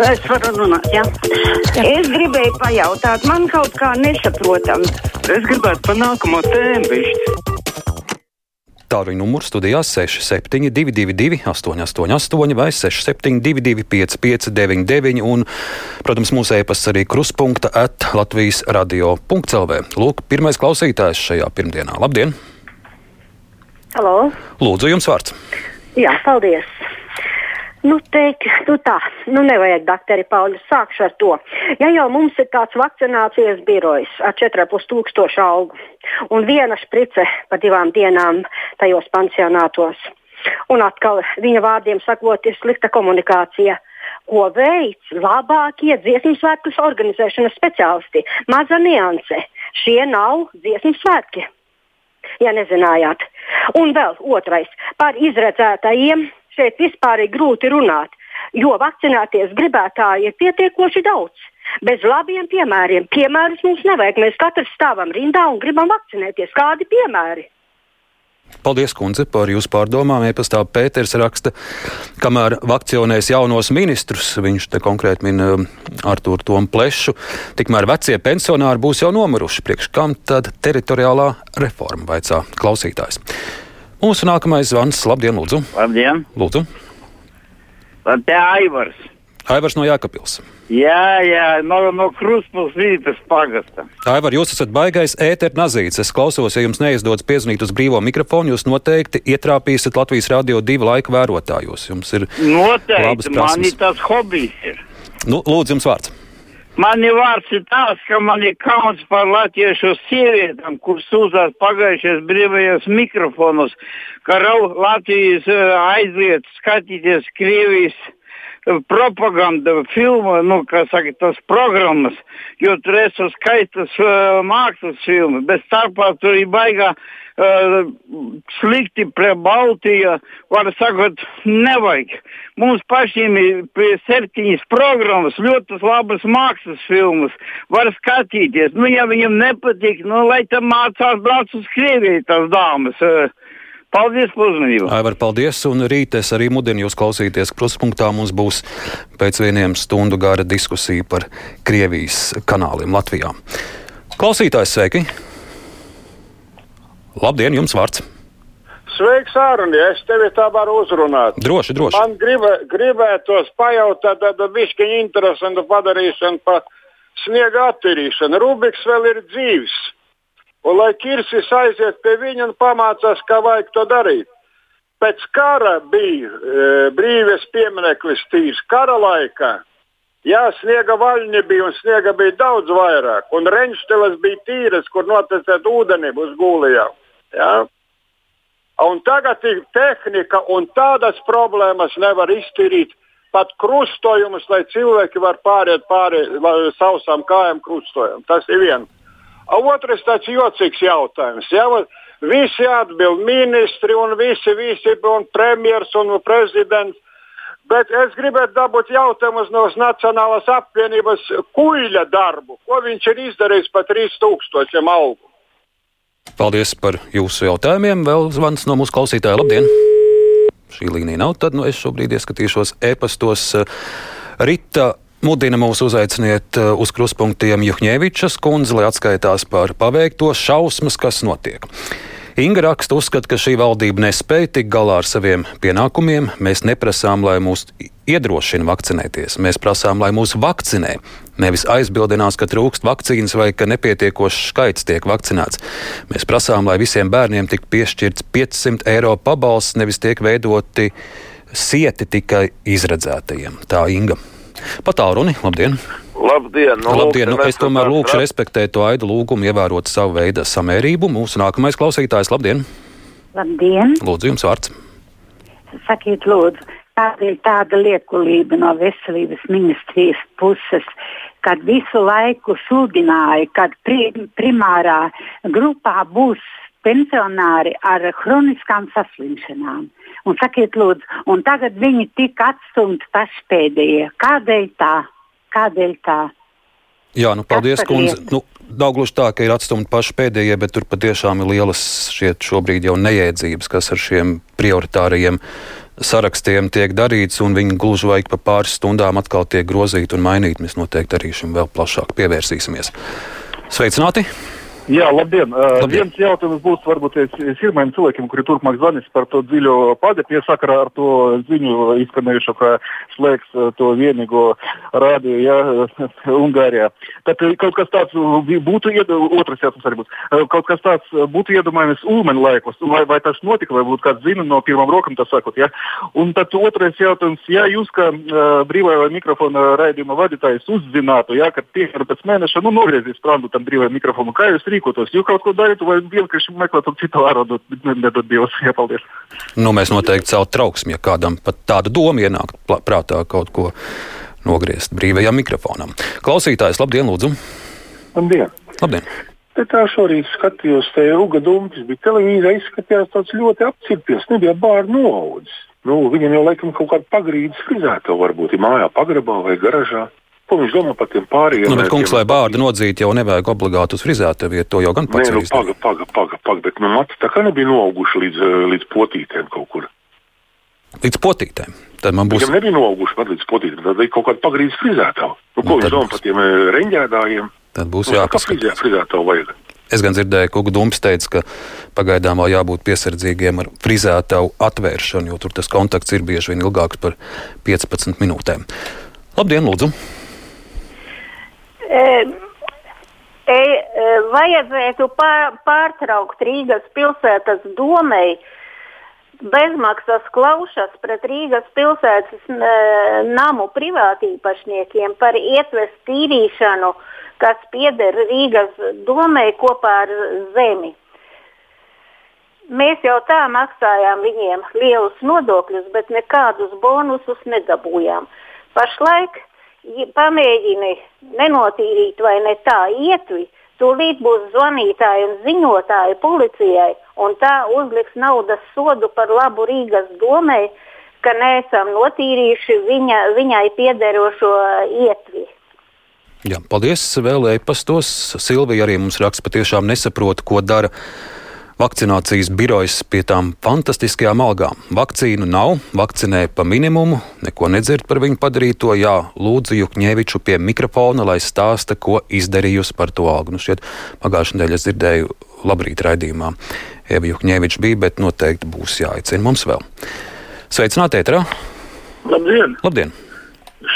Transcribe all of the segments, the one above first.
Es varu runāt, jā. Es gribēju pajautāt, man kaut kā nesaprotam. Es gribētu pa nākamo tēmu bišķi. Tālruņa numurs studijās 6722, 888, vai 672, 559, un, protams, mūsu e-pasts arī kruspunkta at Latvijas radio.clv. Lūk, pirmais klausītājs šajā pirmdienā. Labdien! Halo! Lūdzu, jums vārds! Jā, paldies! Nu, teikt, nu tā, nu nevajag, doktori Pauļi, sākšu ar to. Ja jau mums ir tāds vakcinācijas birojs ar 4,5 tūkstošu algu un viena šprice pa divām dienām tajos pansionātos, un atkal viņa vārdiem sakot, ir slikta komunikācija. Ko veids labākie dziesmu svētkus organizēšanas speciālisti? Maza nianse. Šie nav dziesmu svētki. Ja nezinājāt. Un vēl otrais par izredzētajiem šeit vispār ir grūti runāt, jo vakcinēties gribētāji ir pietiekoši daudz. Bez labiem piemēriem. Piemērus mums nevajag. Mēs katrs stāvam rindā un gribam vakcinēties. Kādi piemēri? Paldies, kundze, par jūsu pārdomām. Iepastā Pēters raksta, kamēr vakcionēs jaunos ministrus, viņš te konkrēti min um, Artūru Tomu Plešu, tikmēr vecie pensionāri būs jau nomiruši. Priekš kam tad teritoriālā reforma vaicā klausītājs? Mūsu nākamais zvans. Labdien, Lūdzu! Labdien! Lūdzu! Te Aivars! Aivars no Jākapils. Jā, jā, no, no Kruspils vītas pagasta. Aivar, jūs esat baigais ēter nazīts. Es klausos, ja jums neizdodas piezvanīt uz brīvo mikrofonu, jūs noteikti ietrāpīsiet Latvijas radio divu laika vērotājos. Jums ir noteikti, man ir tas hobijs. Ir. Nu, lūdzu, jums vārds. Man ir vārds ir tāds, ka man ir kauns par latviešu sievietēm, kuras sūdzās pagājušajos brīvajos mikrofonos, ka Latvijas aizliet skatīties Krievijas propaganda filmu, nu, kā saka, tas programmas, jo tur esmu skaitas uh, mākslas filmas, bet starpā tur ir baigā uh, slikti pret Baltiju, var sakot, nevajag. Mums pašiem ir septiņas programmas, ļoti labas mākslas filmas, var skatīties. Nu, ja viņam nepatīk, nu, lai tam mācās brauc uz Krieviju tās dāmas. Uh, Paldies par uzmanību. Aivar, paldies. Un rīt es arī mudinu jūs klausīties. Kruspunktā mums būs pēc vieniem stundu gara diskusija par Krievijas kanāliem Latvijā. Klausītājs, sveiki! Labdien, jums vārds! Sveiks, Ārni! Es tevi tā varu uzrunāt. Droši, droši. Man gribē, gribētos pajautāt tādu višķiņu interesantu padarīšanu par sniega attīrīšanu. Rubiks vēl ir dzīves. Un lai Kirsis aiziet pie viņa un pamācās, kā vajag to darīt. Pēc kara bija e, brīvības piemineklis tīrs kara laikā. Jā, sniega vaļņi bija un sniega bija daudz vairāk. Un reņšteles bija tīras, kur notecēt ūdeni uz gūlijām. Jā. Un tagad ir tehnika un tādas problēmas nevar iztīrīt. Pat krustojumus, lai cilvēki var pāriet pāri sausām kājām krustojumam. Tas ir viens. Otrs tāds jocīgs jautājums. Jā, visi atbild ministri un visi, visi un premjers un prezidents. Bet es gribētu dabūt jautājumus no Nacionālās apvienības kuģa darbu. Ko viņš ir izdarījis par 3000 algu? Paldies par jūsu jautājumiem. Vēl zvans no mūsu klausītāja. Labdien! Šī līnija nav, tad nu, es šobrīd ieskatīšos e-pastos. Rita Mudina mūs uzaiciniet uz kruspunktiem Juhņēvičas kundzi, lai atskaitās par paveikto šausmas, kas notiek. Inga raksta, uzskata, ka šī valdība nespēja tikt galā ar saviem pienākumiem. Mēs neprasām, lai mūs iedrošina vakcinēties. Mēs prasām, lai mūs vakcinē. Nevis aizbildinās, ka trūkst vakcīnas vai ka nepietiekošs skaits tiek vakcinēts. Mēs prasām, lai visiem bērniem tiktu piešķirts 500 eiro pabalsts, nevis tiek veidoti sieti tikai izredzētajiem. Tā Inga. Patālruni, labdien! Labdien! Nu, labdien. Nu, es tomēr lūkšu respektēt to aidu lūgumu, ievērot savu veidu samērību. Mūsu nākamais klausītājs, labdien! Labdien! Lūdzu, jums vārds! Sakiet, lūdzu, tāda ir tāda liekulība no veselības ministrijas puses, kad visu laiku sludināja, ka pri, primārā grupā būs pensionāri ar chroniskām saslimšanām. Un sakiet, lūdzu, un tagad viņi tika atstumti paši pēdējie. Kādēļ tā? Kādēļ tā? Jā, nu, paldies, kundze. Nu, nav gluži tā, ka ir atstumti paši pēdējie, bet tur patiešām ir lielas šķiet šobrīd jau nejēdzības, kas ar šiem prioritārajiem sarakstiem tiek darīts, un viņi gluži vai pa pāris stundām atkal tiek grozīti un mainīti. Mēs noteikti arī šim vēl plašāk pievērsīsimies. Sveicināti! Jā, labdien. Labdien. labdien. Viens jautājums būs varbūt pirmajiem cilvēkiem, kuri turpmāk zvanīs par to dziļo padēpju sakarā ar to ziņu izskanējušo, ka slēgs eh, to vienīgo rādio ja, Ungārijā. Tad eh, kaut kas tāds būtu, otrs jautājums arī būs, eh, kaut kas tāds būtu iedomājams Ulmeni laikos, vai, vai tas notika, vai būtu kāds zina no pirmām rokām, tā sakot. Ja? Un tad otrais jautājums, ja jūs kā uh, brīvā mikrofona raidījuma vadītājs uzzinātu, ja, ka tiek pēc mēneša nu, nogriezīs strandu tam brīvajam mikrofonam, kā jūs rīkotos? Jūs kaut ko darītu, vai vienkārši meklētu citu ārodu, nedod Dievs, iepaldies. Nu, mēs noteikti celt trauksmi, ja kādam pat tāda doma ienāk prātā kaut ko nogriezt brīvajam mikrofonam. Klausītājs, labdien, lūdzu! Labdien! labdien. Te tā šorīt skatījos, te Uga Dumpis bija televīzijā, izskatījās tāds ļoti apcirpies, nebija bārnu noaudzis. Nu, viņam jau laikam kaut kāda pagrīdes frizēta varbūt ir mājā, pagrabā vai garažā. Ko viņš domā par tiem pārējiem? Nu, bet, kungs, lai bārdu nodzītu, jau nevajag obligāti uz frizēta vietu, to jau gan pats Nē, nu, paga, paga, paga, paga, bet nu, mati tā kā nebija noauguši līdz, eh, līdz potītēm kaut kur. Līdz potītēm. Tad man būs. Viņam nebija noauguši pat līdz potītēm, tad bija kaut kāda pagrīdes frizētā. Nu, ko Nu, viņš domā par tiem eh, reņģēdājiem? Tad būs Nu, kā jāpaskatās. frizē, frizētā vajag? Es gan dzirdēju, ka Dūms teica, ka pagaidām vēl jābūt piesardzīgiem ar frizētavu atvēršanu, jo tur tas kontakts ir bieži vien ilgāks par 15 minūtēm. Labdien, lūdzu! E, e, vajadzētu pār, pārtraukt Rīgas pilsētas domei bezmaksas klaušas pret Rīgas pilsētas namu privātīpašniekiem par ietves tīrīšanu, kas pieder Rīgas domei kopā ar zemi. Mēs jau tā maksājām viņiem lielus nodokļus, bet nekādus bonusus nedabūjām. Pašlaik ja pamēģini nenotīrīt vai ne tā ietvi, tūlīt būs zvanītāji un ziņotāji policijai, un tā uzliks naudas sodu par labu Rīgas domai, ka neesam notīrījuši viņa, viņai piederošo ietvi. Jā, paldies! Vēl e-pastos. Silvija arī mums raksta, patiešām nesaprotu, ko dara vakcinācijas birojas pie tām fantastiskajām algām. Vakcīnu nav, vakcinē pa minimumu, neko nedzird par viņu padarīto. Jā, lūdzu Jukņēviču pie mikrofona, lai stāsta, ko izdarījusi par to algu. Nu, šķiet, pagājušajā nedēļā es dzirdēju labrīt raidījumā. Eva Jukņēviča bija, bet noteikti būs jāicina mums vēl. Sveicināti, Eterā! Labdien! Labdien!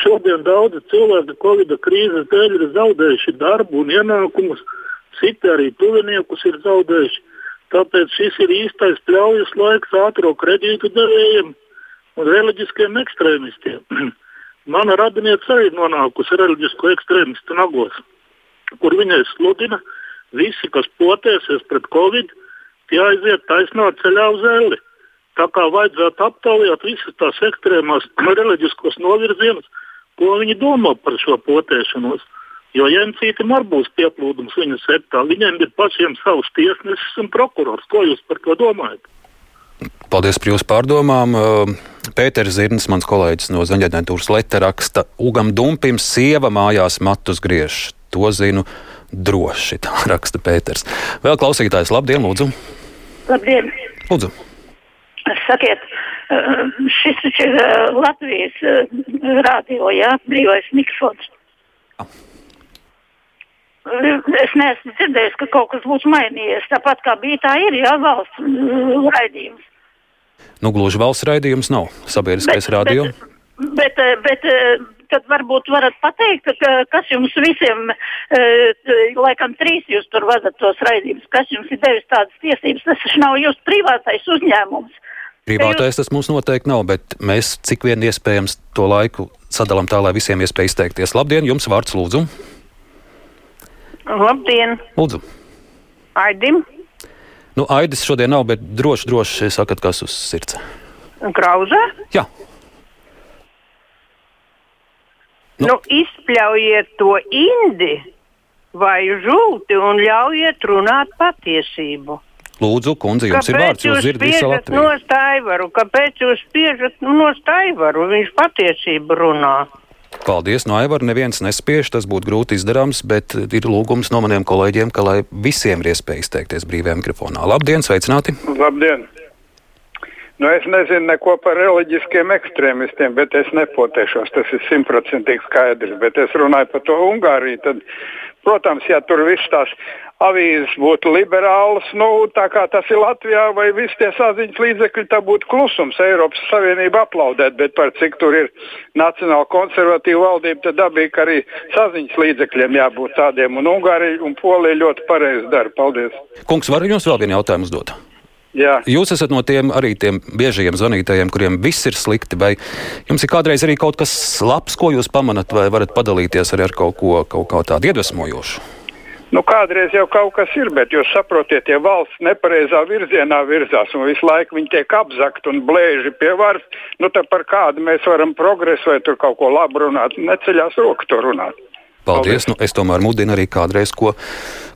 Šodien daudzi cilvēki Covid krīzes dēļ ir zaudējuši darbu un ienākumus, citi arī tuviniekus ir zaudējuši. Tāpēc šis ir īstais pļaujas laiks ātrā kredītu devējiem un reliģiskiem ekstrēmistiem. Mana radiniece arī nonākusi reliģisko ekstrēmistu nagos, kur viņai sludina, visi, kas potēsies pret covid, tie aiziet taisnā ceļā uz elli. Tā kā vajadzētu aptaujāt visas tās ekstrēmās reliģiskos novirzienus, ko viņi domā par šo potēšanos. Jo Jēncītam arī būs pieplūdums viņa sektā. Viņiem ir pašiem savs tiesnesis un prokurors. Ko jūs par to domājat? Paldies par jūsu pārdomām. Pēters Zirnis, mans kolēģis no Zaļģentūras Leta raksta, Ugam Dumpim sieva mājās matus griež. To zinu droši, tā raksta Pēters. Vēl klausītājs, labdien, lūdzu. Labdien! Lūdzu. Sakiet, šis taču ir Latvijas rādio, jā, brīvais mikrofons. Es neesmu dzirdējis, ka kaut kas būtu mainījies. Tāpat kā bija, tā ir jā, valsts mm, raidījums. Nu, gluži valsts raidījums nav sabiedriskais radio. Bet, bet, bet tad varbūt varat pateikt, ka, kas jums visiem, laikam trīs jūs tur vadat tos raidījumus, kas jums ir devis tādas tiesības. Tas taču nav jūsu privātais uzņēmums. Privātais tas mums noteikti nav, bet mēs cik vien iespējams to laiku sadalām tā, lai visiem iespēja izteikties. Labdien, jums vārds lūdzu! Labdien! Lūdzu! Aidim! Nu, Aidis šodien nav, bet droši, droši sakat, kas uz sirds. Krauza? Jā. Nu, nu izpļaujiet to indi vai žūti un ļaujiet runāt patiesību. Lūdzu, kundze, jums kāpēc ir vārds, jūs dzirdat visu Latviju. No Staivaru, kāpēc jūs spiežat no Staivaru? Viņš patiesību runā. Paldies, no Aivara neviens nespiež, tas būtu grūti izdarāms, bet ir lūgums no maniem kolēģiem, ka lai visiem ir iespēja izteikties brīvajā mikrofonā. Labdien, sveicināti! Labdien! Nu, es nezinu neko par reliģiskiem ekstrēmistiem, bet es nepotēšos. Tas ir simtprocentīgi skaidrs. Bet es runāju par to Ungāriju. Tad, protams, ja tur viss tās avīzes būtu liberālas, nu, tā kā tas ir Latvijā, vai visi tie saziņas līdzekļi, tā būtu klusums. Eiropas Savienība aplaudēt, bet par cik tur ir nacionāla konservatīva valdība, tad dabīgi arī saziņas līdzekļiem jābūt tādiem. Un Ungārija un Polija ļoti pareizi dara. Paldies! Kungs, varu jums vēl vienu jautājumu uzdot? Jā. Jūs esat no tiem arī tiem biežajiem zvanītājiem, kuriem viss ir slikti. Vai jums ir kādreiz arī kaut kas labs, ko jūs pamanat, vai varat padalīties arī ar kaut ko kaut kā tādu iedvesmojošu? Nu, kādreiz jau kaut kas ir, bet jūs saprotiet, ja valsts nepareizā virzienā virzās un visu laiku viņi tiek apzakti un blēži pie varas, nu tad par kādu mēs varam progresu vai tur kaut ko labu runāt. Neceļās roka to runāt. Paldies! Paldies. Nu, es tomēr mudinu arī kādreiz ko,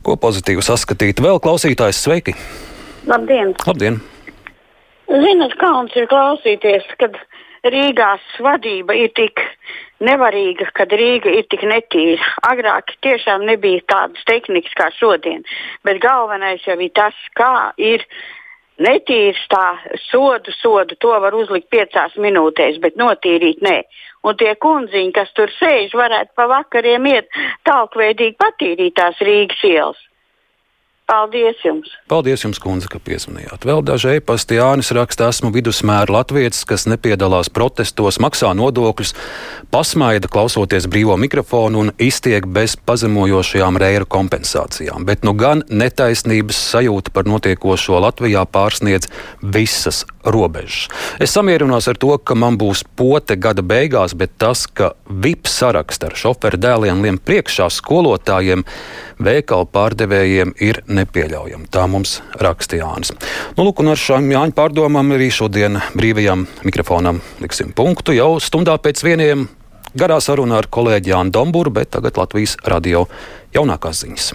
ko pozitīvu saskatīt. Vēl klausītājs, sveiki! Labdien! Labdien. Zinat, kauns ir klausīties, kad Rīgās vadība ir tik nevarīga, kad Rīga ir tik netīra. Agrāk tiešām nebija tādas tehnikas kā šodien, bet galvenais jau ir tas, kā ir netīrs tā sodu, sodu to var uzlikt piecās minūtēs, bet notīrīt nē. Un tie kundziņi, kas tur sēž, varētu pa vakariem iet tālkveidīgi patīrīt tās Rīgas ielas. Paldies jums! Paldies jums, kundze, ka piezvanījāt. Vēl daži e-pasti Jānis raksta, esmu vidusmēra latvietis, kas nepiedalās protestos, maksā nodokļus, pasmaida klausoties brīvo mikrofonu un iztiek bez pazemojošajām reira kompensācijām. Bet nu gan netaisnības sajūta par notiekošo Latvijā pārsniedz visas robežas. Es samierinos ar to, ka man būs pote gada beigās, bet tas, ka VIP saraksts ar šoferu dēliem liem priekšā skolotājiem, veikalu pārdevējiem ir nepieļaujama. Tā mums raksta Jānis. Nu, lūk, un ar šām Jāņa pārdomām arī šodien brīvajam mikrofonam liksim punktu jau stundā pēc vieniem. Garā saruna ar kolēģi Jānu Domburu, bet tagad Latvijas radio jaunākās ziņas.